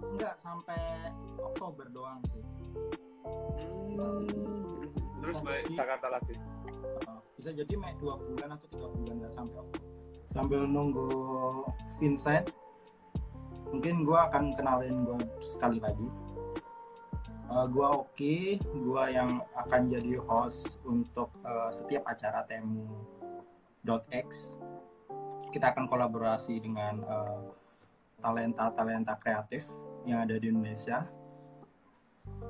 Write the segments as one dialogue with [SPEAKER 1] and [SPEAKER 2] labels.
[SPEAKER 1] Enggak sampai Oktober doang sih.
[SPEAKER 2] Hmm. Terus balik. Jakarta lagi.
[SPEAKER 1] Uh, bisa jadi Mei dua bulan atau tiga bulan nggak sampai Oktober. Sambil nunggu Vincent, mungkin gua akan kenalin gua sekali lagi. Uh, gua Oki, gua yang akan jadi host untuk uh, setiap acara temu .x. Kita akan kolaborasi dengan uh, talenta-talenta kreatif yang ada di Indonesia.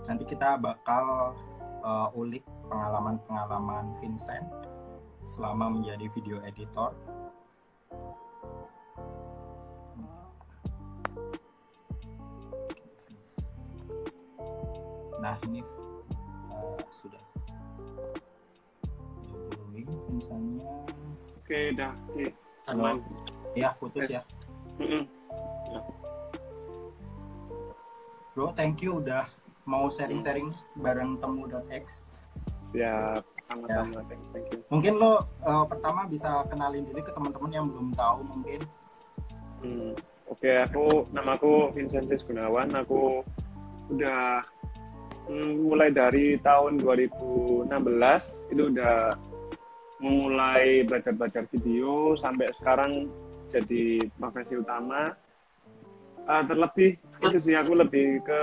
[SPEAKER 1] Nanti kita bakal uh, ulik pengalaman-pengalaman Vincent selama menjadi video editor. Nah ini uh, sudah Vincentnya.
[SPEAKER 2] Oke, dah.
[SPEAKER 1] Halo. Ya putus ya.
[SPEAKER 2] Mm-mm.
[SPEAKER 1] Bro, thank you udah mau sharing-sharing bareng temu.x.
[SPEAKER 2] Siap. Sama-sama. Thank thank you.
[SPEAKER 1] Mungkin lo uh, pertama bisa kenalin diri ke teman-teman yang belum tahu mungkin.
[SPEAKER 2] Hmm. Oke, aku namaku Vincentis Gunawan. Aku udah mm, mulai dari tahun 2016 itu udah mulai belajar-belajar video sampai sekarang jadi profesi utama. Ah, terlebih itu sih aku lebih ke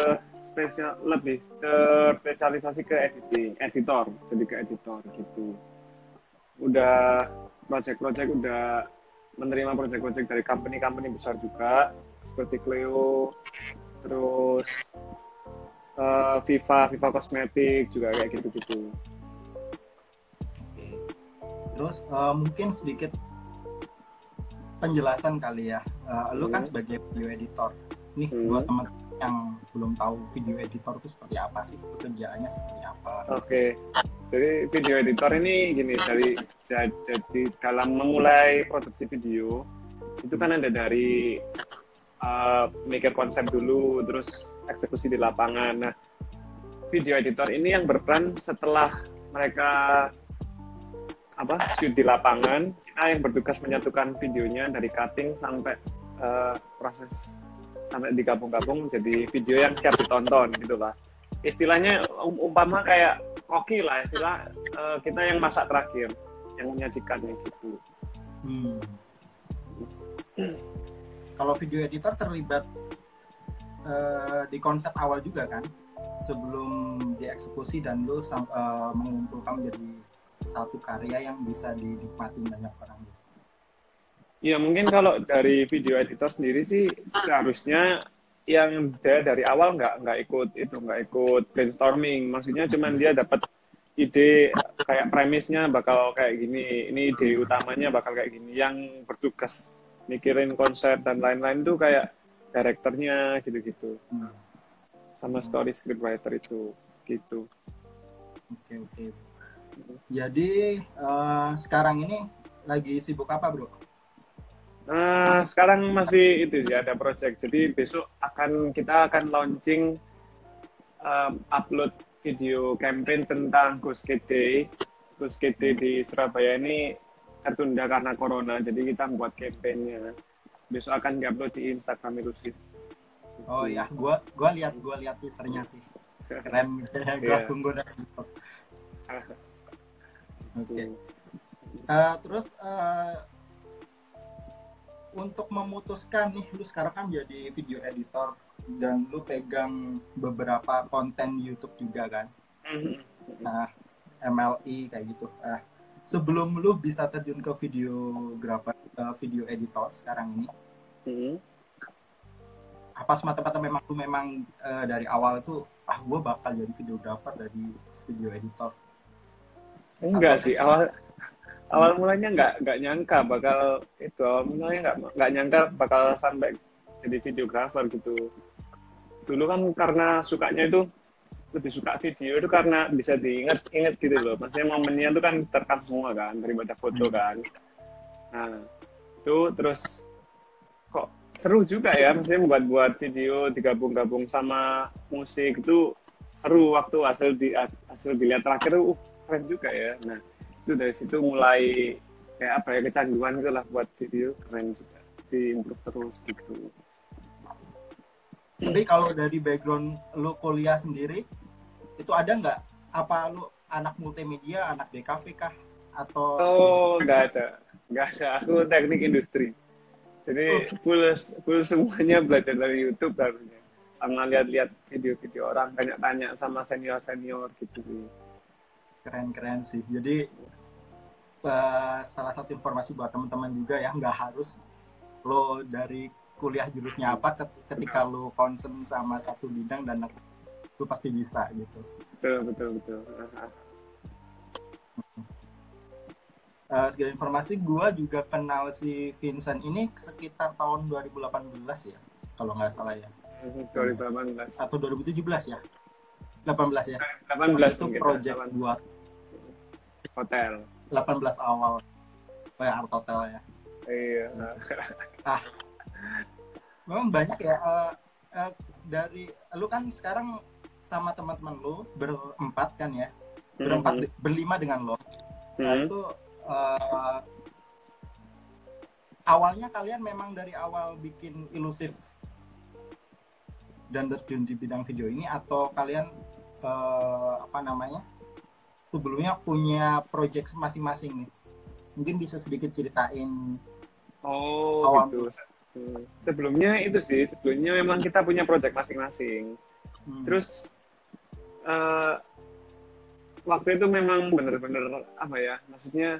[SPEAKER 2] spesial lebih ke spesialisasi ke editing, editor, jadi ke editor gitu. Udah project-project udah menerima project-project dari company-company besar juga seperti Cleo, terus eh, Viva, Viva Cosmetic juga kayak gitu-gitu.
[SPEAKER 1] Oke. Terus uh, mungkin sedikit penjelasan kali ya. Uh, lo kan
[SPEAKER 2] Hmm.
[SPEAKER 1] sebagai video editor. Nih
[SPEAKER 2] Hmm.
[SPEAKER 1] buat teman yang belum tahu video editor itu seperti apa sih, pekerjaannya seperti apa.
[SPEAKER 2] Oke, jadi video editor ini gini dari ja- jadi dalam memulai produksi video itu kan ada dari uh, mikir konsep dulu, terus eksekusi di lapangan. Nah, video editor ini yang berperan setelah mereka apa shoot di lapangan, kita yang bertugas menyatukan videonya dari cutting sampai uh, proses sampai digabung-gabung jadi video yang siap ditonton gitu lah istilahnya um- umpama kayak koki lah istilah eh, kita yang masak terakhir yang menyajikannya gitu
[SPEAKER 1] Hmm. Kalau video editor terlibat uh, di konsep awal juga kan, sebelum dieksekusi dan lu uh, mengumpulkan menjadi satu karya yang bisa dinikmati banyak orang.
[SPEAKER 2] Ya mungkin kalau dari video editor sendiri sih seharusnya yang dia dari awal nggak nggak ikut itu nggak ikut brainstorming maksudnya cuman dia dapat ide kayak premisnya bakal kayak gini ini ide utamanya bakal kayak gini yang bertugas mikirin konsep dan lain-lain tuh kayak direkturnya gitu-gitu sama story scriptwriter itu gitu
[SPEAKER 1] Oke oke. Jadi eh, sekarang ini lagi sibuk apa bro?
[SPEAKER 2] Nah, sekarang masih itu sih ada project. Jadi besok akan kita akan launching um, upload video campaign tentang Kid Day. Kid Day di Surabaya ini tertunda karena corona. Jadi kita membuat campaignnya. Besok akan diupload di Instagram Ilusit.
[SPEAKER 1] Oh ya, gua gua lihat gua lihat teasernya sih keren. gua
[SPEAKER 2] Iya.
[SPEAKER 1] tunggu dari itu. Oke. Eh, terus eh, untuk memutuskan nih, lu sekarang kan jadi video editor dan lu pegang beberapa konten YouTube juga kan, nah MLI kayak gitu. Eh, sebelum lu bisa terjun ke videografer, eh, video editor sekarang ini,
[SPEAKER 2] Hmm.
[SPEAKER 1] apa semata-mata memang lu memang uh, dari awal itu ah gue bakal jadi videographer dari video editor
[SPEAKER 2] enggak sih awal awal mulanya nggak nggak nyangka bakal itu awal mulanya nggak nggak nyangka bakal sampai jadi videographer gitu. Dulu kan karena sukanya itu lebih suka video itu karena bisa diingat-ingat gitu loh. Maksudnya momennya itu kan terekam semua kan daripada foto hmm. kan. Nah itu terus kok seru juga ya maksudnya buat buat video digabung-gabung sama musik itu seru waktu hasil di hasil dilihat terakhir uh keren juga ya. Nah itu dari situ mulai kayak apa ya kecanduan gitu lah buat video keren juga. Diimprove terus gitu.
[SPEAKER 1] Tapi kalau dari background lu kuliah sendiri itu ada nggak? Apa lu anak multimedia anak DKV kah? Atau
[SPEAKER 2] oh nggak ada. Nggak ada. Aku teknik industri. Jadi oh. full full semuanya belajar dari YouTube harusnya. Sama lihat-lihat video-video orang banyak tanya sama senior senior gitu.
[SPEAKER 1] Keren keren sih. Jadi uh, salah satu informasi buat teman-teman juga ya nggak harus lo dari kuliah jurusnya apa ketika lo concern sama satu bidang dan lo pasti bisa gitu.
[SPEAKER 2] Betul betul betul.
[SPEAKER 1] Uh, segala informasi gue juga kenal si Vincent ini sekitar tahun 2018 ya kalau nggak salah ya.
[SPEAKER 2] 2018
[SPEAKER 1] atau 2017 ya? 18 ya?
[SPEAKER 2] 18
[SPEAKER 1] itu project buat
[SPEAKER 2] hotel
[SPEAKER 1] 18 awal. Kayak art hotel ya
[SPEAKER 2] iya.
[SPEAKER 1] Ah. Memang banyak ya uh, uh, dari lu kan sekarang sama teman-teman lu berempat kan ya? Berempat mm -hmm. berlima dengan lo. Nah mm -hmm. itu uh, awalnya kalian memang dari awal bikin ilusif dan terjun di bidang video ini atau kalian uh, apa namanya sebelumnya punya project masing-masing nih. Mungkin bisa sedikit ceritain.
[SPEAKER 2] Oh, awal gitu. Sebelumnya itu sih, sebelumnya memang kita punya project masing-masing. Hmm. Terus uh, waktu itu memang benar-benar apa ya? Maksudnya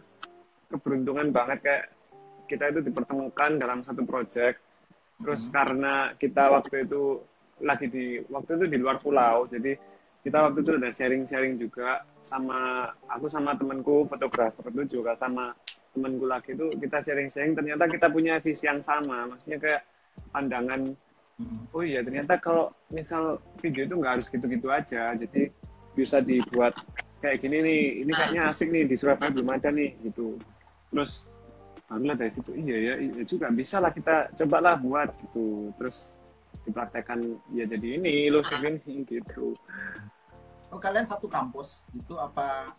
[SPEAKER 2] keberuntungan banget kayak kita itu dipertemukan dalam satu project. Terus hmm. karena kita waktu itu lagi di waktu itu di luar pulau, jadi kita waktu itu udah sharing-sharing juga sama aku sama temanku fotografer itu juga sama temanku lagi itu kita sharing-sharing ternyata kita punya visi yang sama. Maksudnya kayak pandangan hmm. oh iya ternyata kalau misal video itu nggak harus gitu-gitu aja jadi bisa dibuat kayak gini nih ini kayaknya asik nih di Surabaya belum ada nih gitu. Terus barulah dari situ iya ya iya juga bisa lah kita cobalah buat gitu. Terus dipraktekkan ya jadi ini lo ini gitu
[SPEAKER 1] oh kalian satu kampus? Itu apa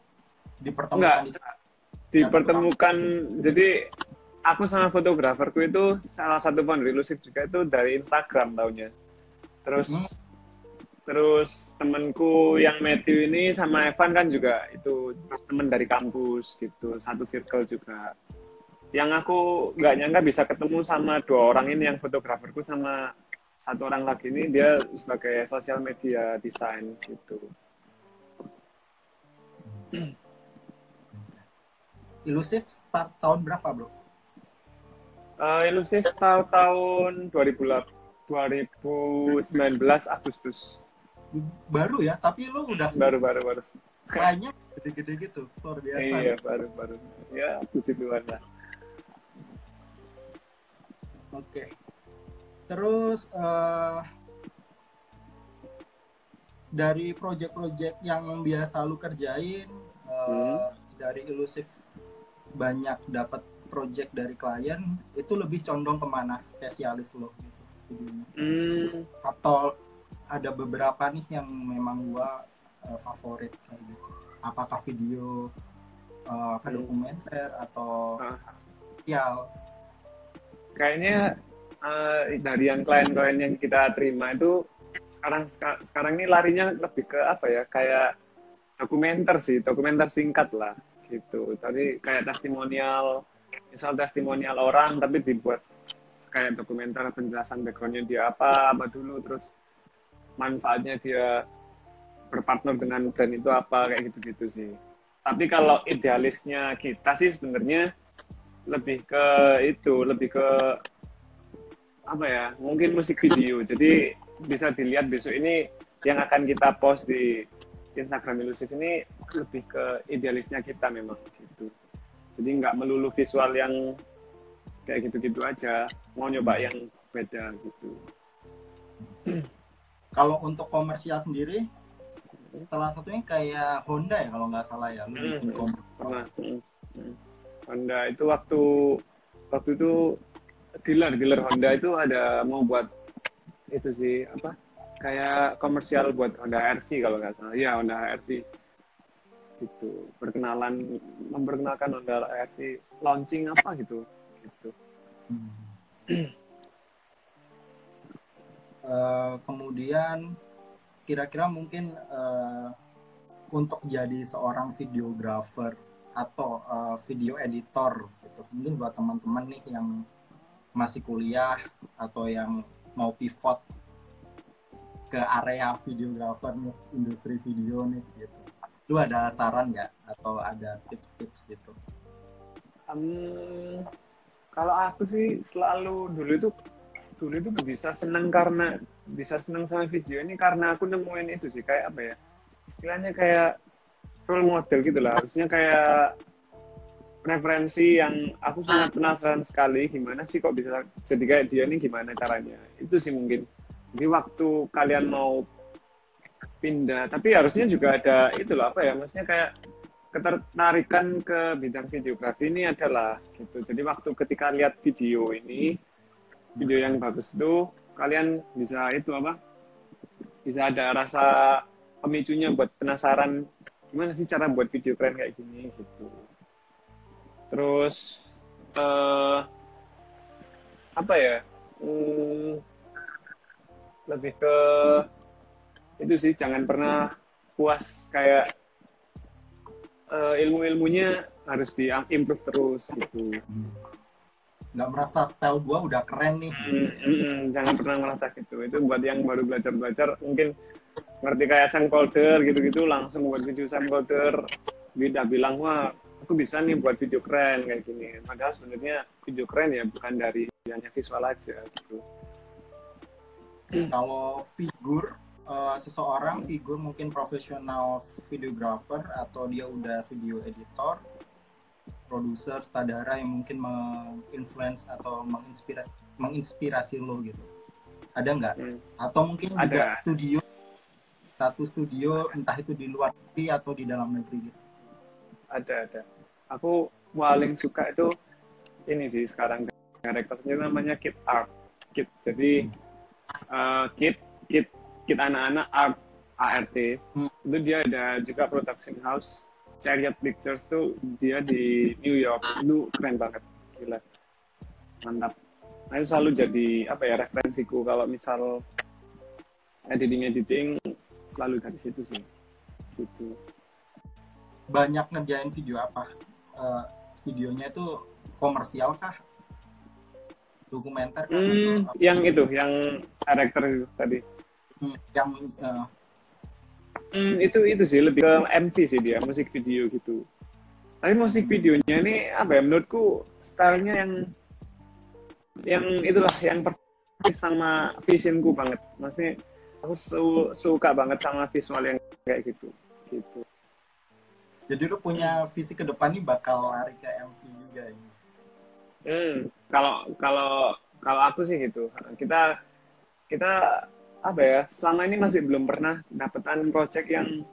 [SPEAKER 1] dipertemukan
[SPEAKER 2] Enggak, di dipertemukan jadi aku sama fotograferku itu salah satu founder ilusif juga itu dari Instagram taunya. Terus hmm. terus temanku yang Matthew ini sama Evan kan juga itu teman dari kampus gitu satu circle juga. Yang aku nggak nyangka bisa ketemu sama dua orang ini yang fotograferku sama satu orang lagi ini dia sebagai sosial media desain gitu.
[SPEAKER 1] Ilusif start tahun berapa bro?
[SPEAKER 2] Uh, Ilusif start tahun 2019 Agustus.
[SPEAKER 1] Baru ya, tapi lu udah
[SPEAKER 2] baru baru baru.
[SPEAKER 1] Kayaknya gede-gede gitu, luar biasa.
[SPEAKER 2] Iya, baru baru. Ya, puji Tuhan lah.
[SPEAKER 1] Oke. Okay. Terus uh, dari project-project yang biasa lu kerjain uh, hmm. dari ilusif banyak dapat project dari klien itu lebih condong ke mana spesialis lo gitu Hmm. Atau ada beberapa nih yang memang gua uh, favorit kayak gitu. Apakah video uh, hmm. dokumenter atau uh.
[SPEAKER 2] Kayaknya uh, dari yang klien-klien yang kita terima itu sekarang sekarang ini larinya lebih ke apa ya kayak dokumenter sih dokumenter singkat lah gitu. Tadi kayak testimonial misal testimonial orang tapi dibuat kayak dokumenter penjelasan backgroundnya dia apa apa dulu terus manfaatnya dia berpartner dengan brand itu apa kayak gitu-gitu sih. Tapi kalau idealisnya kita sih sebenarnya lebih ke itu lebih ke apa ya mungkin musik video. Jadi bisa dilihat besok ini yang akan kita post di Instagram Ilusif ini lebih ke idealisnya kita memang gitu. Jadi nggak melulu visual yang kayak gitu-gitu aja. Mau nyoba yang beda gitu.
[SPEAKER 1] Kalau untuk komersial sendiri salah satunya kayak Honda ya kalau nggak salah ya
[SPEAKER 2] Hmm, pernah Hmm, hmm. Honda itu waktu waktu itu dealer dealer Honda itu ada mau buat itu sih apa kayak komersial buat Honda RV kalau nggak salah. Ya Honda RV itu perkenalan memperkenalkan Honda RV launching apa gitu gitu.
[SPEAKER 1] Eh, kemudian kira-kira mungkin eh, untuk jadi seorang videographer atau eh, video editor gitu. Mungkin buat teman-teman nih yang masih kuliah atau yang mau pivot ke area videographer nih industri video nih gitu. Lu ada saran nggak? Atau ada tips-tips gitu?
[SPEAKER 2] Em, kalau aku sih selalu dulu itu dulu itu bisa seneng karena bisa seneng sama video ini karena aku nemuin itu sih kayak apa ya? Istilahnya kayak role model gitu lah. Harusnya kayak referensi yang aku sangat penasaran sekali gimana sih kok bisa jadi kayak dia nih gimana caranya itu sih mungkin jadi waktu kalian mau pindah tapi harusnya juga ada itu loh apa ya maksudnya kayak ketertarikan ke bidang videografi ini adalah gitu. Jadi waktu ketika lihat video ini, video yang bagus itu, kalian bisa itu apa? Bisa ada rasa pemicunya buat penasaran gimana sih cara buat video keren kayak gini gitu. Terus eh, apa ya? Hmm, lebih ke itu sih jangan pernah puas kayak eh, ilmu-ilmunya harus di-improve terus gitu.
[SPEAKER 1] nggak merasa style gua udah keren nih
[SPEAKER 2] Mm, mm, mm, jangan pernah merasa gitu. Itu buat yang baru belajar-belajar mungkin ngerti kayak camcorder gitu-gitu langsung buat video camcorder. Beda bilang wah aku bisa nih buat video keren kayak gini. Padahal sebenarnya video keren ya bukan dari hanya visual aja gitu.
[SPEAKER 1] kalau figur eh, seseorang figur mungkin profesional videographer atau dia udah video editor produser sutradara yang mungkin menginfluence atau menginspirasi menginspirasi lo gitu ada nggak
[SPEAKER 2] Hmm.
[SPEAKER 1] atau mungkin juga
[SPEAKER 2] Ada.
[SPEAKER 1] studio satu studio entah itu di luar negeri atau di dalam negeri gitu
[SPEAKER 2] Ada ada. Aku paling suka itu ini sih sekarang direkturnya namanya Kit Art. Kit. Jadi eh, Kit Kit Kit anak-anak Art ART.
[SPEAKER 1] Hmm.
[SPEAKER 2] Itu dia ada juga production house Chariot Pictures tuh dia di New York. Itu keren banget. Gila. Mantap. Nah, itu selalu jadi apa ya referensiku kalau misal editing editing selalu dari situ sih. Gitu.
[SPEAKER 1] banyak ngerjain video apa Eh, videonya itu komersial kah dokumenter kah
[SPEAKER 2] Hmm,
[SPEAKER 1] Atau
[SPEAKER 2] yang itu, yang karakter itu tadi.
[SPEAKER 1] Hmm, yang eh,
[SPEAKER 2] Hmm, itu itu sih lebih ke MV sih dia, musik video gitu. Tapi musik videonya ini apa ya menurutku stylenya yang yang itulah yang persis sama visionku banget. Maksudnya aku su- suka banget sama visual yang kayak gitu. Gitu.
[SPEAKER 1] Jadi lu punya visi ke depan nih bakal lari ke MV juga ini
[SPEAKER 2] Hmm, kalau kalau kalau aku sih gitu. Kita kita apa ya? Selama ini masih belum pernah dapetan project yang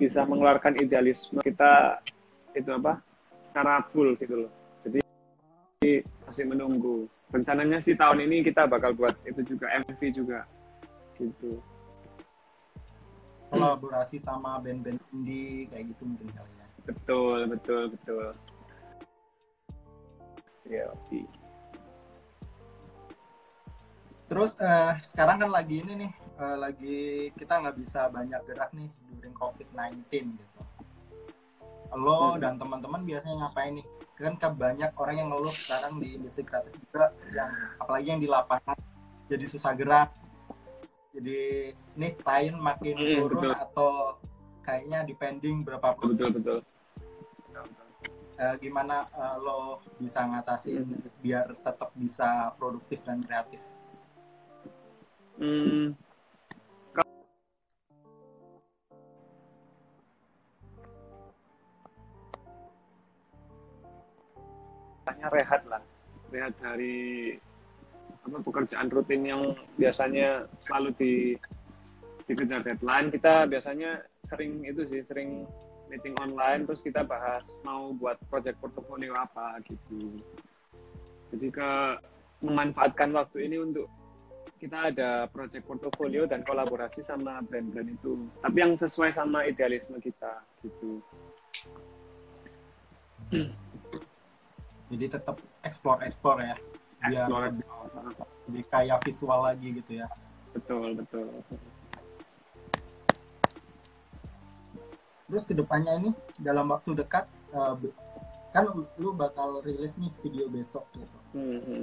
[SPEAKER 2] bisa mengeluarkan idealisme kita itu apa? Secara full gitu loh. Jadi masih menunggu. Rencananya sih tahun ini kita bakal buat itu juga MV juga. Gitu.
[SPEAKER 1] Kolaborasi sama band-band indie kayak gitu mungkin kali ya
[SPEAKER 2] Betul, betul, betul. Ya, oke.
[SPEAKER 1] terus eh, sekarang kan lagi ini nih eh, lagi kita nggak bisa banyak gerak nih during COVID-19 gitu lo
[SPEAKER 2] Hmm.
[SPEAKER 1] dan teman-teman biasanya ngapain nih kan banyak orang yang ngeluh sekarang di industri kreatif juga yang apalagi yang di lapangan jadi susah gerak jadi nih klien makin
[SPEAKER 2] Hmm,
[SPEAKER 1] turun
[SPEAKER 2] betul.
[SPEAKER 1] atau kayaknya depending berapa
[SPEAKER 2] betul betul
[SPEAKER 1] uh, gimana uh, lo bisa ngatasin hmm. biar tetap bisa produktif dan kreatif hmm.
[SPEAKER 2] rehat lah rehat dari apa pekerjaan rutin yang biasanya selalu di dikejar deadline. Kita biasanya sering itu sih sering meeting online terus kita bahas mau buat project portfolio apa gitu. Jadi ke memanfaatkan waktu ini untuk kita ada project portfolio dan kolaborasi sama brand-brand itu. Tapi yang sesuai sama idealisme kita gitu.
[SPEAKER 1] Jadi tetap explore explore ya biar explore. Lebih, kayak visual lagi gitu ya.
[SPEAKER 2] Betul betul.
[SPEAKER 1] Terus ke depannya ini dalam waktu dekat uh, kan lu bakal rilis nih video besok gitu. Mm-hmm.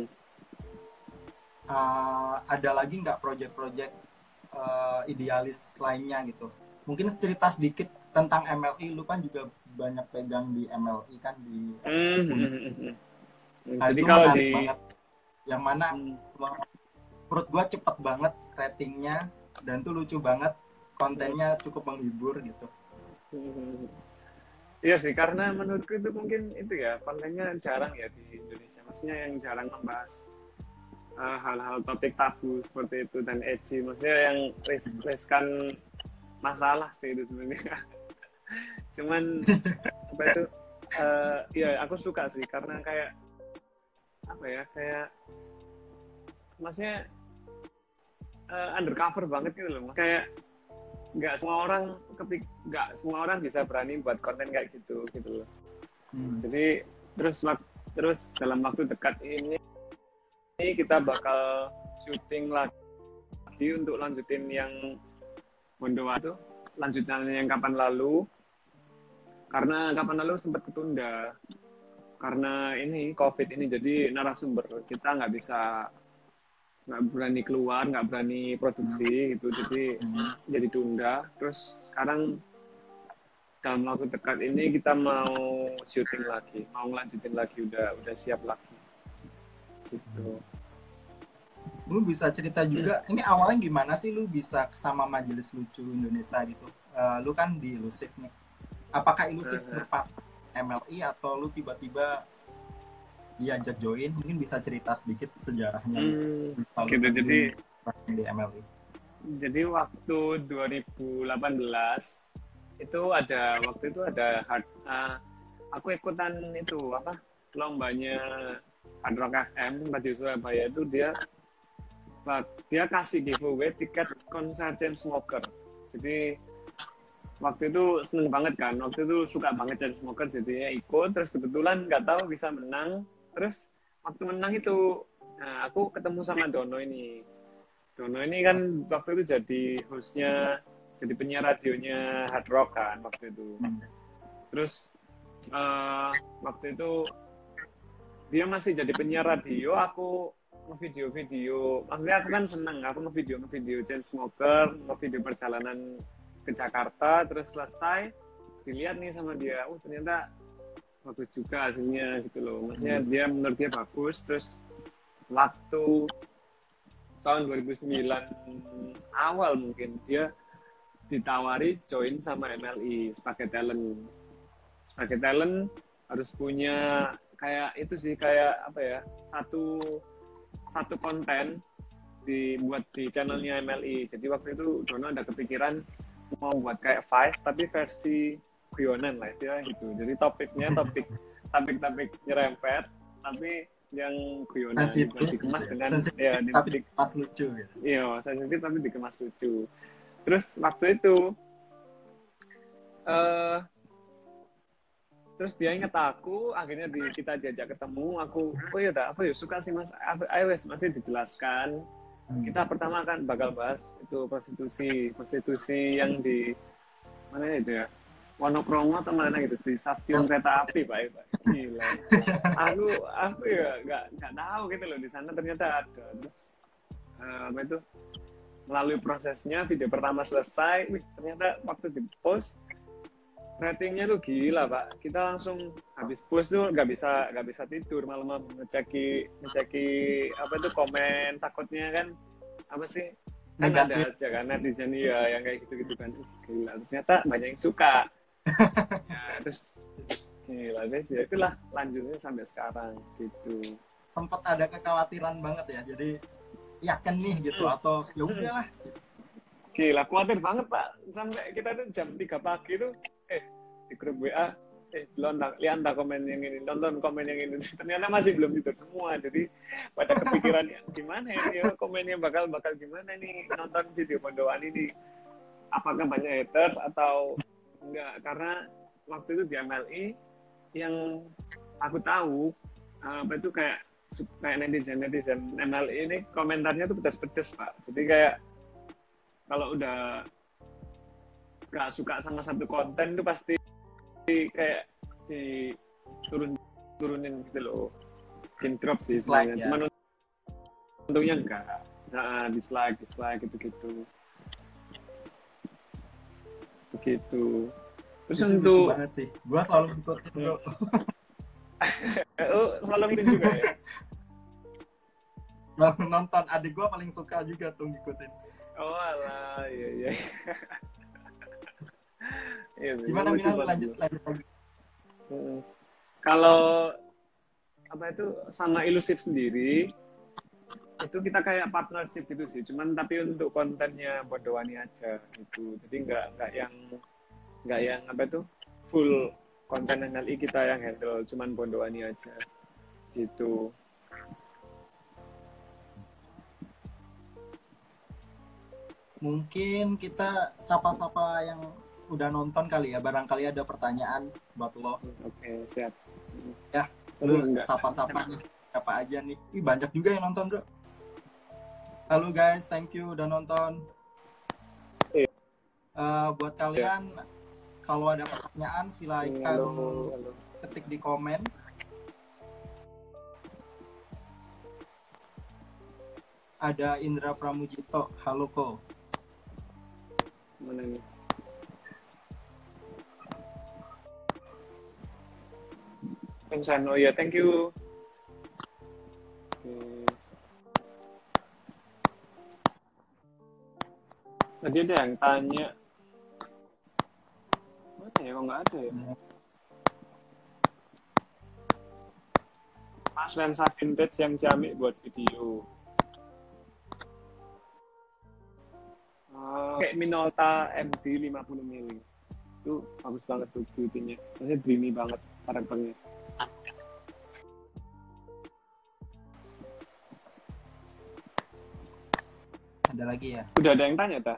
[SPEAKER 1] uh, ada lagi nggak project-project uh, idealis lainnya gitu? Mungkin cerita sedikit tentang MLI lu kan juga banyak pegang di MLI kan di mm-hmm. nah, Jadi itu kalau di... banget yang mana mm. menurut gua cepet banget ratingnya dan tuh lucu banget kontennya cukup menghibur gitu
[SPEAKER 2] Iya sih, karena menurutku itu mungkin itu ya kontennya jarang ya di Indonesia. Maksudnya yang jarang membahas uh, hal-hal topik tabu seperti itu dan edgy. Maksudnya yang riskan masalah sih itu sebenarnya. Cuman apa itu? Uh, ya aku suka sih karena kayak apa ya kayak maksudnya uh, undercover banget gitu loh. Kayak nggak semua orang kepik nggak semua orang bisa berani buat konten kayak gitu gitu loh hmm. jadi terus terus dalam waktu dekat ini ini kita bakal syuting lagi untuk lanjutin yang Bondowa itu lanjutannya yang kapan lalu karena kapan lalu sempat ketunda karena ini covid ini jadi narasumber kita nggak bisa nggak berani keluar nggak berani produksi gitu jadi hmm. jadi tunda. Terus sekarang dalam waktu dekat ini kita mau syuting lagi mau ngelanjutin lagi udah udah siap lagi. Gitu.
[SPEAKER 1] Lu bisa cerita juga ini awalnya gimana sih lu bisa sama majelis lucu Indonesia gitu? Uh, lu kan di ilusif nih. Apakah ilusif uh -huh. MLI atau lu tiba-tiba diajak join mungkin bisa cerita sedikit sejarahnya
[SPEAKER 2] hmm, gitu jadi
[SPEAKER 1] di MLB
[SPEAKER 2] jadi waktu 2018 itu ada waktu itu ada hard uh, aku ikutan itu apa lombanya Hard Rock FM di Surabaya itu dia dia kasih giveaway tiket konser James Smoker jadi waktu itu seneng banget kan. Waktu itu suka banget James Smoker jadinya ikut. Terus kebetulan nggak tahu bisa menang. Terus waktu menang itu nah aku ketemu sama Dono ini. Dono ini kan waktu itu jadi hostnya jadi penyiar radionya Hard Rock kan waktu itu. Terus uh, waktu itu dia masih jadi penyiar radio aku ngevideo-video. Maksudnya aku kan seneng aku ngevideo ngevideo James Smoker ngevideo perjalanan ke Jakarta terus selesai dilihat nih sama dia. Oh ternyata bagus juga hasilnya gitu loh. Maksudnya hmm. dia menurut dia bagus terus waktu tahun 2009 awal mungkin dia ditawari join sama MLI sebagai talent. Sebagai talent harus punya kayak itu sih kayak apa ya satu satu konten dibuat di channelnya MLI jadi waktu itu Dono ada kepikiran mau buat kayak Five tapi versi guyonan lah ya gitu jadi topiknya topik topik-topik nyerempet tapi yang guyonan
[SPEAKER 1] gitu,
[SPEAKER 2] dikemas dengan ya
[SPEAKER 1] tapi dikemas lucu
[SPEAKER 2] gitu. iya sensitif tapi dikemas lucu terus waktu itu uh, terus dia inget aku akhirnya di, kita diajak ketemu aku oh iya apa ya suka sih mas ayo wes nanti dijelaskan. Kita pertama kan bakal bahas itu prostitusi prostitusi yang di mana itu ya? Wonokromo atau mana gitu di stasiun kereta api pak ya pak. Gila. Aku aku ya nggak nggak tahu gitu loh di sana ternyata ada. Terus uh, apa itu? Melalui prosesnya video pertama selesai wih, ternyata waktu di post ratingnya tuh gila pak. Kita langsung habis push tuh nggak bisa nggak bisa tidur malam-malam. Ngeceki ngeceki apa tuh komen takutnya kan apa sih? Kan ada aja kan netizen ya yang kayak gitu-gitu kan. Gila ternyata banyak yang suka. Ya, terus gila guys ya itulah lanjutnya sampai sekarang gitu.
[SPEAKER 1] Sempat ada kekhawatiran banget ya jadi yakin nih gitu
[SPEAKER 2] Hmm.
[SPEAKER 1] atau ya udahlah.
[SPEAKER 2] Gila, khawatir banget pak. Sampai kita tuh jam 3 pagi tuh, di grup WA, eh lontar, lihat komen yang ini, nonton komen yang ini. Ternyata masih belum tidur semua. Jadi pada kepikiran ya, gimana ini ya, komennya bakal bakal gimana nih nonton video pondokan ini. Apakah banyak haters atau enggak? Karena waktu itu di MLI yang aku tahu apa itu kayak kayak netizen netizen MLI ini komentarnya tuh pedas-pedas pak. Jadi kayak kalau udah nggak suka sama satu konten itu pasti kayak di turun turunin gitu loh. Drop sih
[SPEAKER 1] Dislike,
[SPEAKER 2] sebenarnya.
[SPEAKER 1] ya.
[SPEAKER 2] cuman untungnya enggak. Nah, dislike dislike gitu gitu begitu. Terus
[SPEAKER 1] Itu
[SPEAKER 2] untuk
[SPEAKER 1] banget sih. Gua selalu ngikutin bro.
[SPEAKER 2] Eh, oh, selalu gitu juga ya?
[SPEAKER 1] Nonton. Adik gua paling suka juga tuh ngikutin.
[SPEAKER 2] Oh alah iya iya Iya
[SPEAKER 1] gimana
[SPEAKER 2] banget.
[SPEAKER 1] lanjut lanjut lagi.
[SPEAKER 2] Kalau apa itu sama ilusif sendiri itu kita kayak partnership gitu sih, cuman tapi untuk kontennya Bodowani aja gitu. Jadi nggak nggak yang nggak yang apa itu full konten NLI kita yang handle, cuman Bodowani aja gitu.
[SPEAKER 1] mungkin kita sapa-sapa yang udah nonton kali ya barangkali ada pertanyaan buat lo.
[SPEAKER 2] Oke siap.
[SPEAKER 1] Ya,
[SPEAKER 2] Lu
[SPEAKER 1] sapa-sapa nih siapa aja nih? Ih, banyak juga yang nonton bro. Halo guys. Thank you udah nonton. Eh, buat kalian kalau ada pertanyaan silahkan
[SPEAKER 2] Halo, halo.
[SPEAKER 1] ketik di komen. Ada Indra Pramujito. Halo ko.
[SPEAKER 2] Mana nih? Vincent, oh iya, thank you. Oke. Tadi ada yang tanya. Mana ya, kok nggak ada ya? Mas lensa vintage yang jamik buat video. Ah, kayak Minolta MD 50 mili itu bagus banget tuh beauty-nya maksudnya dreamy banget karakternya
[SPEAKER 1] ada lagi ya?
[SPEAKER 2] Udah ada yang tanya ta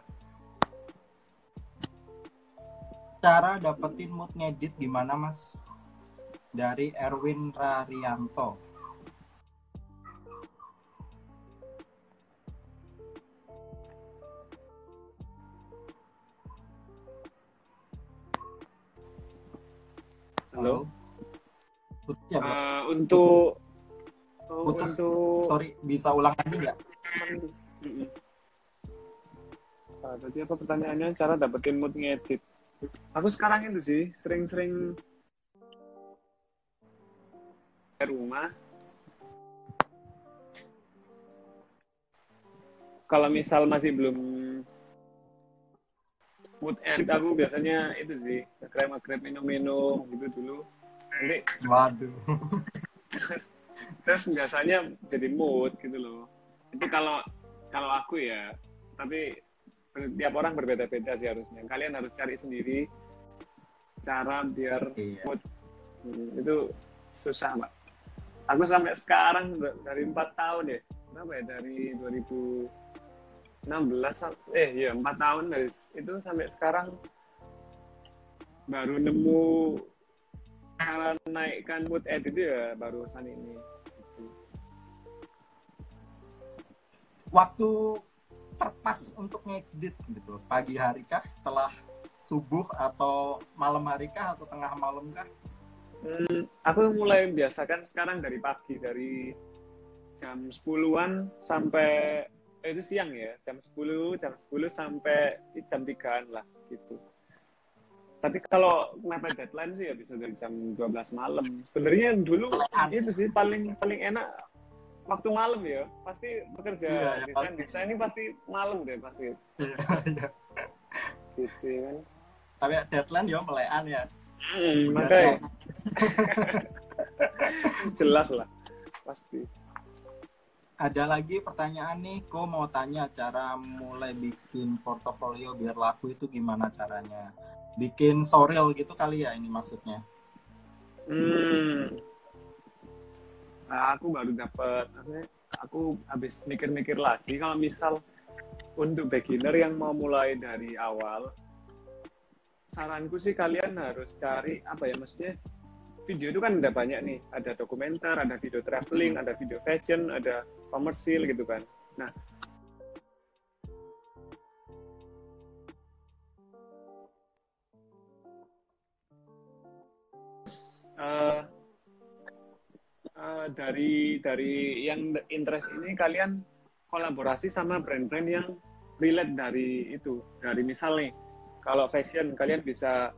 [SPEAKER 1] cara dapetin mood ngedit gimana mas? Dari Erwin Rarianto.
[SPEAKER 2] Halo?
[SPEAKER 1] Putus ya?
[SPEAKER 2] Eh, untuk oh,
[SPEAKER 1] Putus.
[SPEAKER 2] untuk
[SPEAKER 1] sorry bisa ulang lagi nggak
[SPEAKER 2] Mm-mm. Ah, tadi apa pertanyaannya? Cara dapetin mood ngedit. Aku sekarang itu sih sering-sering di rumah. Kalau misal masih belum mood edit aku biasanya itu sih ngekrem ngekrem minum-minum gitu dulu. Nanti
[SPEAKER 1] waduh.
[SPEAKER 2] Terus biasanya jadi mood gitu loh. Itu kalau kalau aku ya tapi tiap orang berbeda-beda sih harusnya. Kalian harus cari sendiri cara biar
[SPEAKER 1] iya.
[SPEAKER 2] mood. Hmm, itu susah mbak. Aku sampai sekarang dari empat tahun ya. Berapa ya? Dari 2016 sam- eh iya empat tahun dari itu sampai sekarang baru nemu cara naikkan mood edit itu ya barusan ini.
[SPEAKER 1] Waktu terpas untuk ngedit gitu pagi hari kah? Setelah subuh atau malam hari kah? Atau tengah malam kah?
[SPEAKER 2] Hmm, aku mulai biasakan sekarang dari pagi dari jam 10-an sampai eh, itu siang ya jam 10 jam 10 sampai jam 3-an lah gitu. Tapi kalau mepet deadline sih ya bisa dari jam 12 malam. Sebenarnya dulu itu sih paling paling enak waktu malam ya pasti bekerja
[SPEAKER 1] Iya, ya,
[SPEAKER 2] desain
[SPEAKER 1] pasti.
[SPEAKER 2] desain ini pasti malam deh pasti
[SPEAKER 1] Iya.
[SPEAKER 2] gitu kan
[SPEAKER 1] Tapi deadline ya melean ya.
[SPEAKER 2] hmm, makanya jelas lah pasti
[SPEAKER 1] Ada lagi pertanyaan nih, kok mau tanya cara mulai bikin portofolio biar laku itu gimana caranya? Bikin sorel gitu kali ya ini maksudnya.
[SPEAKER 2] Hmm. Nah, aku baru dapat, aku habis mikir-mikir lagi kalau misal untuk beginner yang mau mulai dari awal, saranku sih kalian harus cari apa ya maksudnya video itu kan ada banyak nih, ada dokumenter, ada video traveling, ada video fashion, ada komersil gitu kan. Nah, eh, eh, dari dari yang interest ini kalian kolaborasi sama brand-brand yang relate dari itu dari misal nih kalau fashion kalian bisa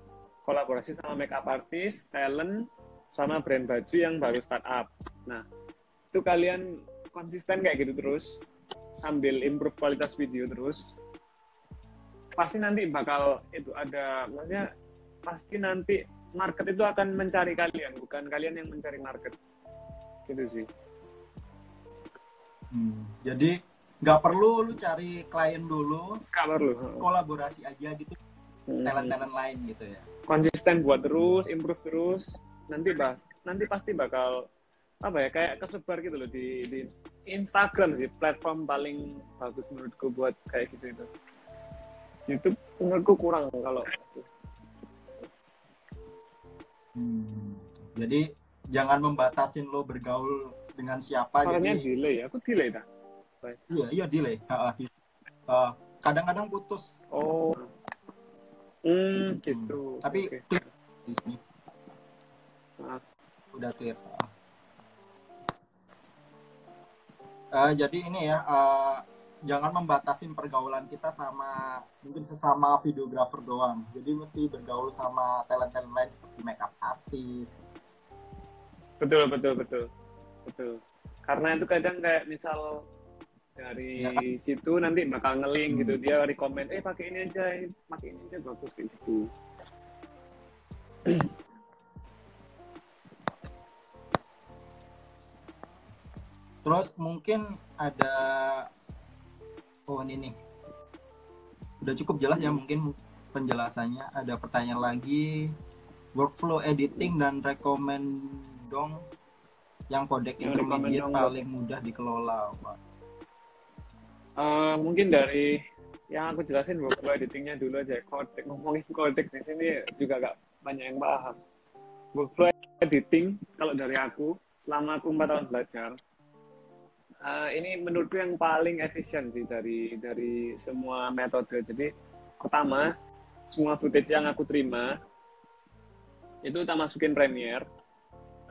[SPEAKER 2] kolaborasi sama makeup artist talent sama brand baju yang baru startup nah itu kalian konsisten kayak gitu terus sambil improve kualitas video terus. Pasti nanti bakal itu ada maksudnya pasti nanti market itu akan mencari kalian bukan kalian yang mencari market gitu sih
[SPEAKER 1] Hmm, Jadi nggak perlu lu cari klien dulu,
[SPEAKER 2] kabar lu
[SPEAKER 1] kolaborasi aja gitu,
[SPEAKER 2] Hmm.
[SPEAKER 1] talent-talent lain gitu ya.
[SPEAKER 2] konsisten buat terus improve terus nanti bah nanti pasti bakal apa ya kayak kesebar gitu loh di di Instagram sih platform paling bagus menurutku buat kayak gitu itu YouTube menurutku kurang kalau.
[SPEAKER 1] Hmm, Jadi jangan membatasin lo bergaul dengan siapa.
[SPEAKER 2] Suaranya
[SPEAKER 1] Jadi
[SPEAKER 2] delay aku delay dah
[SPEAKER 1] iya iya delay. Di- uh, kadang-kadang putus.
[SPEAKER 2] oh hmm gitu
[SPEAKER 1] Tapi clear di sini.
[SPEAKER 2] Maaf.
[SPEAKER 1] Udah clear. Eh, jadi ini ya, eh, jangan membatasin pergaulan kita sama mungkin sesama videografer doang. Jadi mesti bergaul sama talent-talent lain seperti makeup artist.
[SPEAKER 2] Betul betul betul betul karena itu kadang kayak misal dari
[SPEAKER 1] Ya.
[SPEAKER 2] situ nanti bakal ngelink gitu
[SPEAKER 1] Hmm.
[SPEAKER 2] dia rekomend eh pakai ini aja eh, pakai ini aja bagus kayak gitu
[SPEAKER 1] Terus mungkin ada oh ini nih. Udah cukup jelas ya mungkin penjelasannya. Ada pertanyaan lagi. Workflow editing dan rekomend dong yang kodek
[SPEAKER 2] Yang
[SPEAKER 1] intermediate
[SPEAKER 2] dong,
[SPEAKER 1] paling mudah dikelola. Pak.
[SPEAKER 2] Eh, mungkin dari yang aku jelasin workflow editingnya dulu aja kodek ngomongin kodek di sini juga gak banyak yang paham workflow editing kalau dari aku selama aku empat tahun belajar eh, ini menurutku yang paling efisien sih dari dari semua metode jadi pertama semua footage yang aku terima itu tak masukin Premiere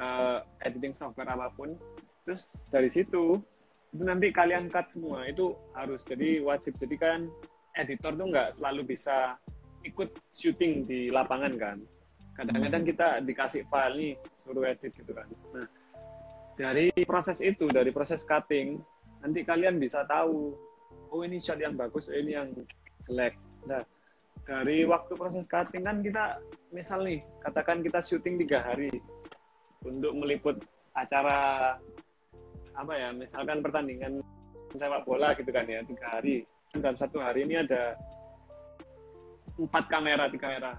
[SPEAKER 2] eh, editing software apa pun. Terus dari situ itu nanti kalian cut semua. Itu harus jadi wajib. Jadi kan editor tuh nggak selalu bisa ikut syuting di lapangan kan. Kadang-kadang kita dikasih file nih suruh edit gitu kan. Nah dari proses itu dari proses cutting nanti kalian bisa tahu oh ini shot yang bagus oh ini yang jelek. Nah dari waktu proses cutting kan kita misal nih katakan kita syuting tiga hari untuk meliput acara apa ya misalkan pertandingan sepak bola gitu kan ya tiga hari. Dalam satu hari ini ada empat kamera tiga kamera.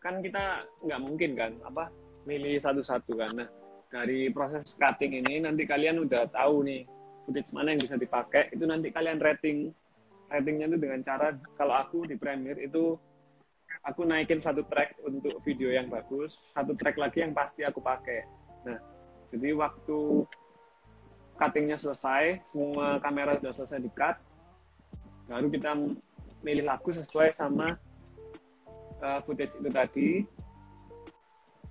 [SPEAKER 2] Kan kita nggak mungkin kan apa milih satu-satu kan. Nah dari proses cutting ini nanti kalian udah tahu nih footage mana yang bisa dipakai. Itu nanti kalian rating. Ratingnya itu dengan cara kalau aku di Premiere itu aku naikin satu track untuk video yang bagus satu track lagi yang pasti aku pakai. Nah jadi waktu cuttingnya selesai semua kamera sudah selesai di cut baru kita milih lagu sesuai sama uh, footage itu tadi.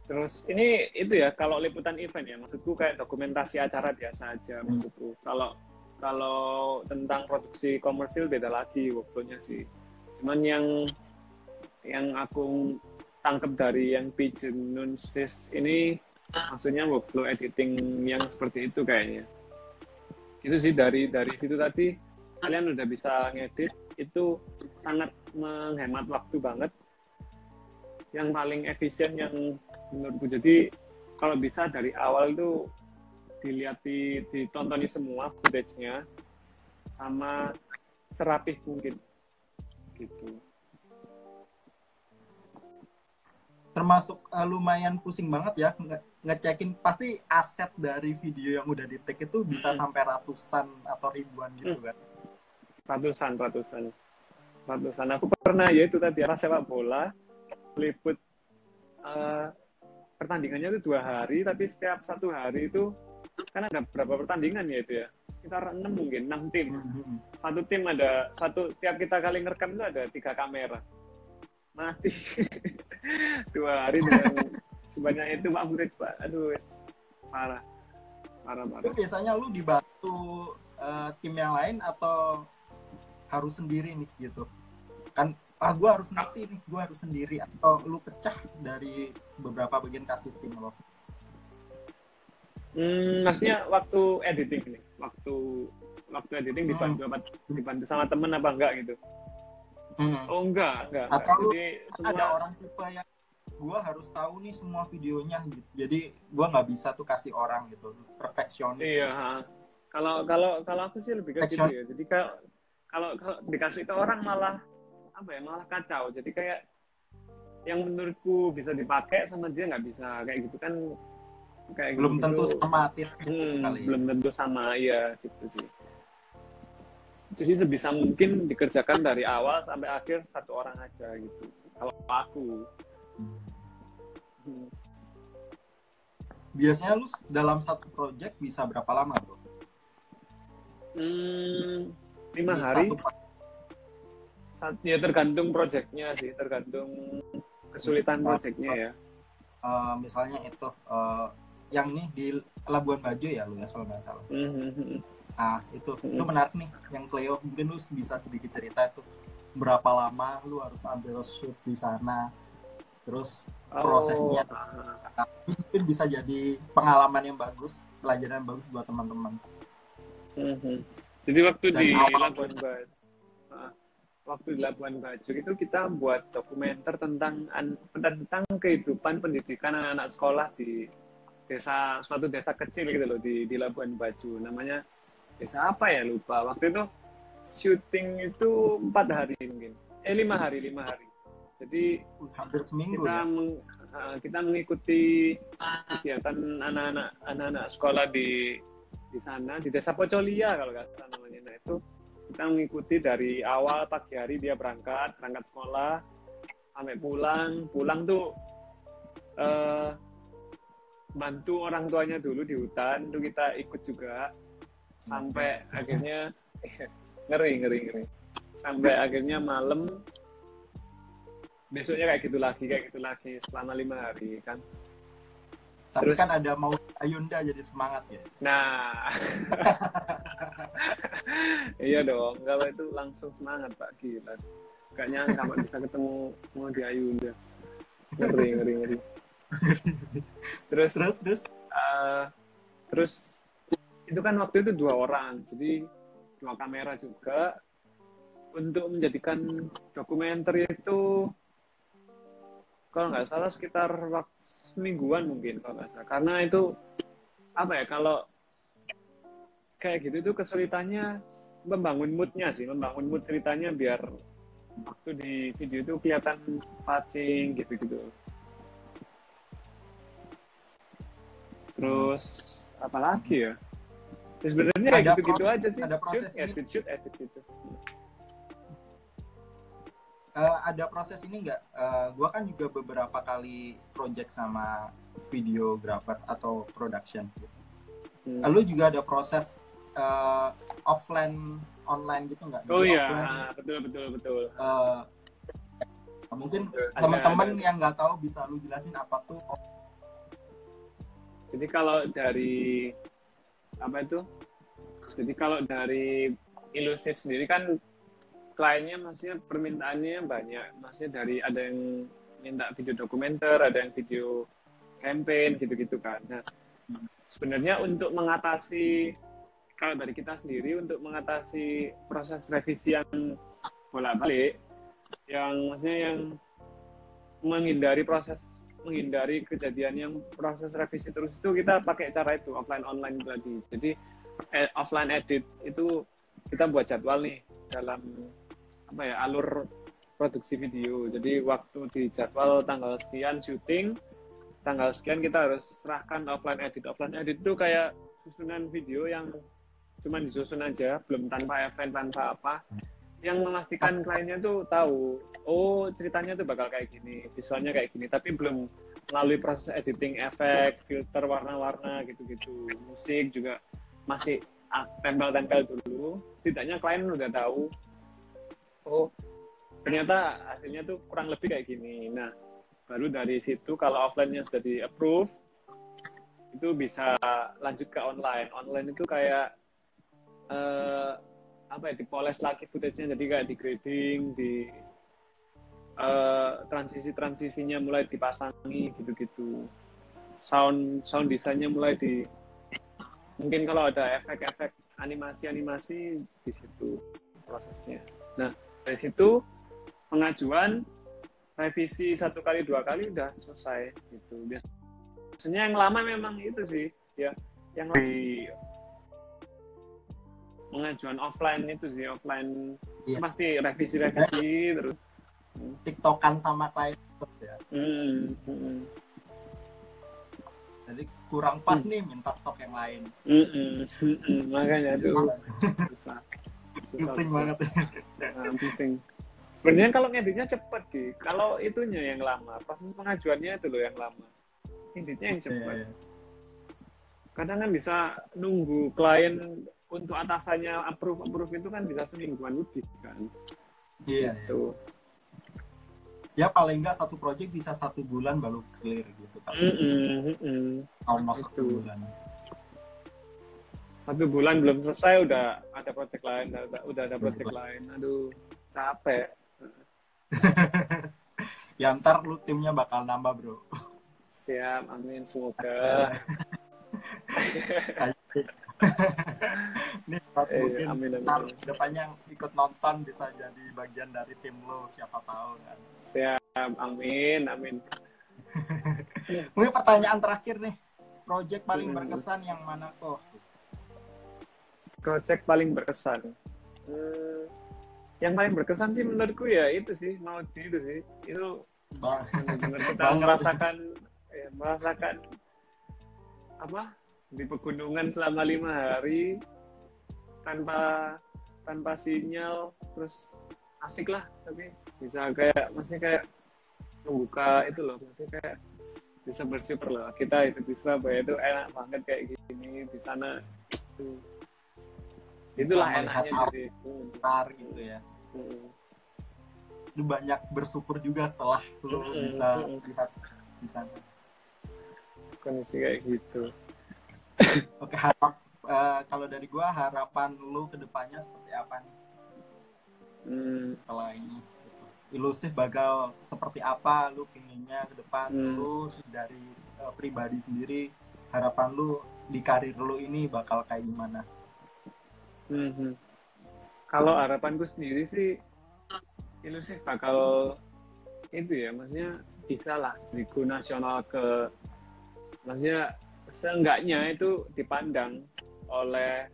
[SPEAKER 2] Terus ini itu ya kalau liputan event ya maksudku kayak dokumentasi acara biasa aja maksudku. Kalau kalau tentang produksi komersil beda lagi workflow-nya sih. Cuman yang yang aku tangkap dari yang Pigeon Nunsys ini maksudnya workflow editing yang seperti itu kayaknya. Itu sih dari dari situ tadi kalian udah bisa ngedit itu sangat menghemat waktu banget. Yang paling efisien yang menurutku jadi kalau bisa dari awal itu dilihat di, ditontoni semua footage-nya sama serapih mungkin. Gitu
[SPEAKER 1] termasuk uh, lumayan pusing banget ya nge ngecekin. Pasti aset dari video yang udah di take itu bisa hmm. sampai ratusan atau ribuan gitu hmm. kan.
[SPEAKER 2] Ratusan ratusan. Ratusan. Aku pernah ya itu tadi arah sepak bola liput uh, pertandingannya itu dua hari tapi setiap satu hari itu kan ada berapa pertandingan ya itu ya? Sekitar enam mungkin enam tim. Hmm. satu tim ada satu setiap kita kali ngerekam itu ada tiga kamera mati. Dua hari dengan sebanyak itu Pak Burit Pak. Aduh parah. Parah parah.
[SPEAKER 1] Itu biasanya lu dibantu uh, tim yang lain atau harus sendiri nih gitu? Kan ah gue harus ngerti nih gue harus sendiri. Atau lu pecah dari beberapa bagian kasih tim lo?
[SPEAKER 2] Hmm, maksudnya waktu editing nih. Waktu waktu editing dibantu hmm. apa dibantu sama temen apa enggak gitu Hmm. Oh enggak, enggak.
[SPEAKER 1] Atau enggak. Jadi, semua... ada orang tipe yang gue harus tahu nih semua videonya gitu. Jadi gue nggak bisa tuh kasih orang gitu, perfeksionis.
[SPEAKER 2] Iya. Kalau kalau kalau aku sih lebih ke gitu ya. Jadi kalau kalau dikasih ke orang malah apa ya malah kacau. Jadi kayak yang menurutku bisa dipakai sama dia nggak bisa kayak gitu kan
[SPEAKER 1] kayak belum gitu. tentu sama artis
[SPEAKER 2] hmm, kali ya. belum tentu sama ya gitu sih jadi sebisa mungkin dikerjakan dari awal sampai akhir satu orang aja gitu kalau aku
[SPEAKER 1] hmm. biasanya lu dalam satu project bisa berapa lama bro?
[SPEAKER 2] Hmm, lima hari satu... ya tergantung projectnya sih tergantung kesulitan projectnya ya
[SPEAKER 1] uh, misalnya itu uh, yang nih di Labuan Bajo ya lu ya kalau nggak salah mm -hmm. Nah, itu itu menarik nih yang Cleo mungkin lu bisa sedikit cerita itu berapa lama lu harus ambil shoot di sana. Terus oh. prosesnya nah, mungkin bisa jadi pengalaman yang bagus, pelajaran yang bagus buat teman-teman.
[SPEAKER 2] Mm-hmm. Jadi waktu Dan di Labuan Bajo, waktu di Labuan Bajo itu kita buat dokumenter tentang tentang kehidupan pendidikan anak-anak sekolah di desa suatu desa kecil gitu loh di di Labuan Bajo namanya desa apa ya lupa. Waktu itu syuting itu empat hari mungkin. Eh lima hari lima hari. Jadi
[SPEAKER 1] hampir seminggu
[SPEAKER 2] kita
[SPEAKER 1] ya?
[SPEAKER 2] meng, kita mengikuti kegiatan anak-anak anak-anak sekolah di di sana di desa Pocolia kalau nggak salah namanya. Nah itu kita mengikuti dari awal pagi hari dia berangkat berangkat sekolah sampai pulang. Pulang tuh uh, bantu orang tuanya dulu di hutan itu kita ikut juga sampai akhirnya ngeri ngeri ngeri. Sampai akhirnya malam besoknya kayak gitu lagi kayak gitu lagi selama lima hari kan.
[SPEAKER 1] Tapi Terus, kan ada mau Ayunda jadi semangat ya?
[SPEAKER 2] Nah. Iya dong kalau itu langsung semangat pak. Gila. Gak nyangka pak bisa ketemu mau di Ayunda. Ngeri ngeri ngeri. Terus? Terus terus? Uh, terus itu kan waktu itu dua orang jadi dua kamera juga untuk menjadikan dokumenter itu kalau nggak salah sekitar waktu semingguan mungkin kalau nggak salah. Karena itu apa ya kalau kayak gitu itu kesulitannya membangun moodnya sih membangun mood ceritanya biar waktu di video itu kelihatan patching gitu gitu terus apalagi Ya, sebenarnya ada gitu-gitu aja sih.
[SPEAKER 1] Ada proses
[SPEAKER 2] shoot, ini. edit, shoot, edit gitu.
[SPEAKER 1] Uh, ada proses ini nggak? Uh, gua kan juga beberapa kali project sama videographer atau production. Hmm. Lalu juga ada proses uh, offline online gitu nggak?
[SPEAKER 2] Oh iya, betul betul betul. Uh,
[SPEAKER 1] mungkin teman-teman yang nggak tahu bisa lu jelasin apa tuh?
[SPEAKER 2] Jadi kalau dari apa itu? Jadi kalau dari ilusif sendiri kan kliennya maksudnya permintaannya banyak. Maksudnya dari ada yang minta video dokumenter ada yang video campaign gitu-gitu kan. Nah sebenarnya untuk mengatasi kalau dari kita sendiri untuk mengatasi proses revisi yang bolak-balik yang maksudnya yang menghindari proses menghindari kejadian yang proses revisi terus itu kita pakai cara itu offline online tadi. Jadi eh, offline edit itu kita buat jadwal nih dalam apa ya alur produksi video. Jadi waktu di jadwal tanggal sekian syuting tanggal sekian kita harus serahkan offline edit. Offline edit itu kayak susunan video yang cuma disusun aja belum tanpa event tanpa apa yang memastikan kliennya tuh tahu oh ceritanya tuh bakal kayak gini visualnya kayak gini tapi belum melalui proses editing efek filter warna-warna gitu-gitu. Musik juga masih tempel-tempel dulu. Setidaknya klien udah tahu oh ternyata hasilnya tuh kurang lebih kayak gini. Nah baru dari situ kalau offline-nya sudah di approve itu bisa lanjut ke online. Online itu kayak uh, apa ya dipoles lagi footage-nya jadi kayak di grading di uh, transisi transisinya mulai dipasangi gitu-gitu. Sound sound desainnya mulai di mungkin kalau ada efek-efek animasi-animasi di situ prosesnya. Nah dari situ pengajuan revisi satu kali dua kali udah selesai gitu. Biasanya yang lama memang itu sih ya. Yang di pengajuan offline itu sih offline. Iya. pasti revisi revisi terus.
[SPEAKER 1] Tiktokan sama klien ya.
[SPEAKER 2] Hmm, hmm.
[SPEAKER 1] jadi kurang pas hmm. nih minta stok yang lain.
[SPEAKER 2] Hmm, hmm, hmm, makanya tuh susah,
[SPEAKER 1] pusing banget.
[SPEAKER 2] Nah, pusing. Sebenarnya kalau ngeditnya cepet sih. Kalau itunya yang lama proses pengajuannya itu loh yang lama. Ngeditnya yang cepet. yeah, yeah. kadang kan bisa nunggu klien untuk atasannya approve approve itu kan bisa semingguan lebih kan?
[SPEAKER 1] Iya gitu. ya paling enggak satu project bisa satu bulan baru clear gitu kan mm -mm, mm -mm. almost satu bulan.
[SPEAKER 2] Satu bulan belum selesai udah ada project lain udah, udah ada project lain. Aduh capek.
[SPEAKER 1] Ya ntar lu timnya bakal nambah bro.
[SPEAKER 2] Siap amin semoga
[SPEAKER 1] Nih, eh, mungkin amin, amin, ntar depannya ikut nonton bisa jadi bagian dari tim lo, siapa tahu kan.
[SPEAKER 2] Siap, amin, amin.
[SPEAKER 1] mungkin pertanyaan terakhir nih, project paling hmm. berkesan yang mana kok?
[SPEAKER 2] Project paling berkesan. Hmm, yang paling berkesan sih menurutku ya itu sih, mau itu sih. Itu benar-benar kita merasakan ya, merasakan apa di pegunungan selama lima hari tanpa tanpa sinyal terus asik lah tapi bisa kayak masih kayak membuka itu loh masih kayak bisa bersyukur loh kita itu di Surabaya itu enak banget kayak gini di sana itu. Itulah enaknya jadi
[SPEAKER 1] bentar gitu ya. Hmm. lu banyak bersyukur juga setelah lu hmm. bisa lihat di sana.
[SPEAKER 2] Kondisi kayak gitu
[SPEAKER 1] Oke, harap uh, kalau dari gua harapan lu ke depannya seperti apa nih?
[SPEAKER 2] Hmm.
[SPEAKER 1] Setelah ini ilusif bakal seperti apa lu pinginnya ke depan hmm. lu dari uh, pribadi sendiri harapan lu di karir lu ini bakal kayak gimana?
[SPEAKER 2] Hmm. hmm. Kalau harapanku sendiri sih ilusif bakal itu ya maksudnya bisa lah di nasional ke maksudnya seenggaknya itu dipandang oleh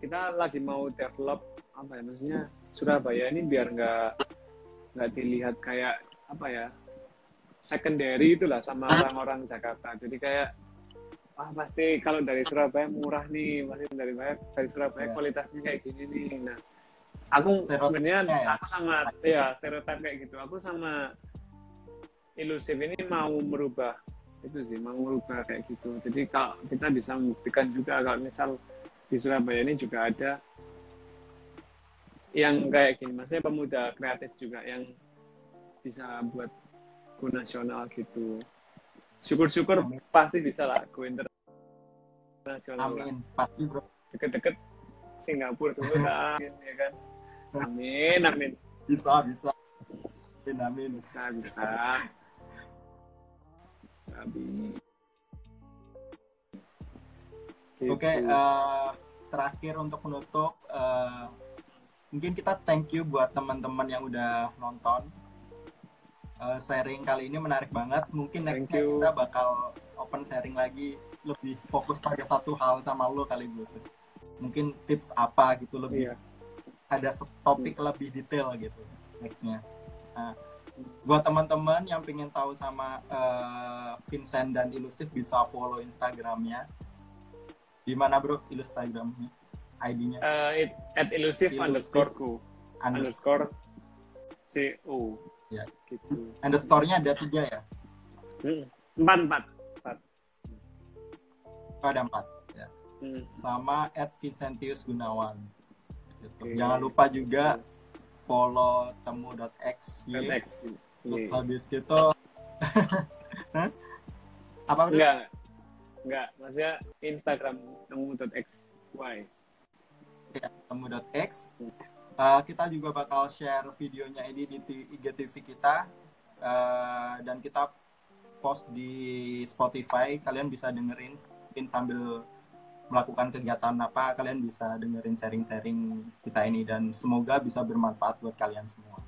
[SPEAKER 2] kita lagi mau develop apa ya maksudnya Surabaya ini biar nggak nggak dilihat kayak apa ya secondary itulah sama orang-orang Jakarta jadi kayak ah pasti kalau dari Surabaya murah nih pasti dari dari Surabaya yeah. kualitasnya kayak gini nih nah aku sebenarnya ya. aku sama ya stereotip kayak gitu aku sama ilusif ini mau merubah itu sih mau merubah kayak gitu jadi kalau kita bisa membuktikan juga kalau misal di Surabaya ini juga ada yang kayak gini maksudnya pemuda kreatif juga yang bisa buat go nasional gitu syukur-syukur pasti bisa lah go internasional
[SPEAKER 1] amin pasti bro
[SPEAKER 2] deket-deket Singapura kan ya kan Amin, amin.
[SPEAKER 1] Bisa, bisa. Amin, amin.
[SPEAKER 2] Bisa, bisa. Amin.
[SPEAKER 1] Oke,
[SPEAKER 2] Gitu.
[SPEAKER 1] eh, terakhir untuk menutup, eh, mungkin kita thank you buat teman-teman yang udah nonton. Eh, sharing kali ini menarik banget. Mungkin nextnya kita bakal open sharing lagi, lebih fokus pada satu hal sama lo kali gue. Mungkin tips apa gitu lebih
[SPEAKER 2] Iya.
[SPEAKER 1] ada topik lebih detail gitu nextnya. Nah, buat teman-teman yang pengen tahu sama eh, Vincent dan Ilusif bisa follow Instagramnya. Di mana bro Instagramnya? ID-nya
[SPEAKER 2] Eh, it, at Elusive. underscore ku
[SPEAKER 1] underscore
[SPEAKER 2] underscore co
[SPEAKER 1] Ya.
[SPEAKER 2] gitu
[SPEAKER 1] underscore-nya ada tiga ya?
[SPEAKER 2] Hmm. empat empat
[SPEAKER 1] Oh, ada empat.
[SPEAKER 2] Hmm.
[SPEAKER 1] Sama at Vincentius Gunawan. Gitu.
[SPEAKER 2] Oke.
[SPEAKER 1] Jangan lupa juga follow temu.x
[SPEAKER 2] At X.
[SPEAKER 1] terus
[SPEAKER 2] Iya.
[SPEAKER 1] habis gitu Hah? apa
[SPEAKER 2] enggak enggak maksudnya Instagram temu.xy
[SPEAKER 1] ya, temu.x. Uh, kita juga bakal share videonya ini di IGTV kita Uh, dan kita post di Spotify. Kalian bisa dengerin sambil melakukan kegiatan apa, kalian bisa dengerin sharing-sharing kita ini dan semoga bisa bermanfaat buat kalian semua.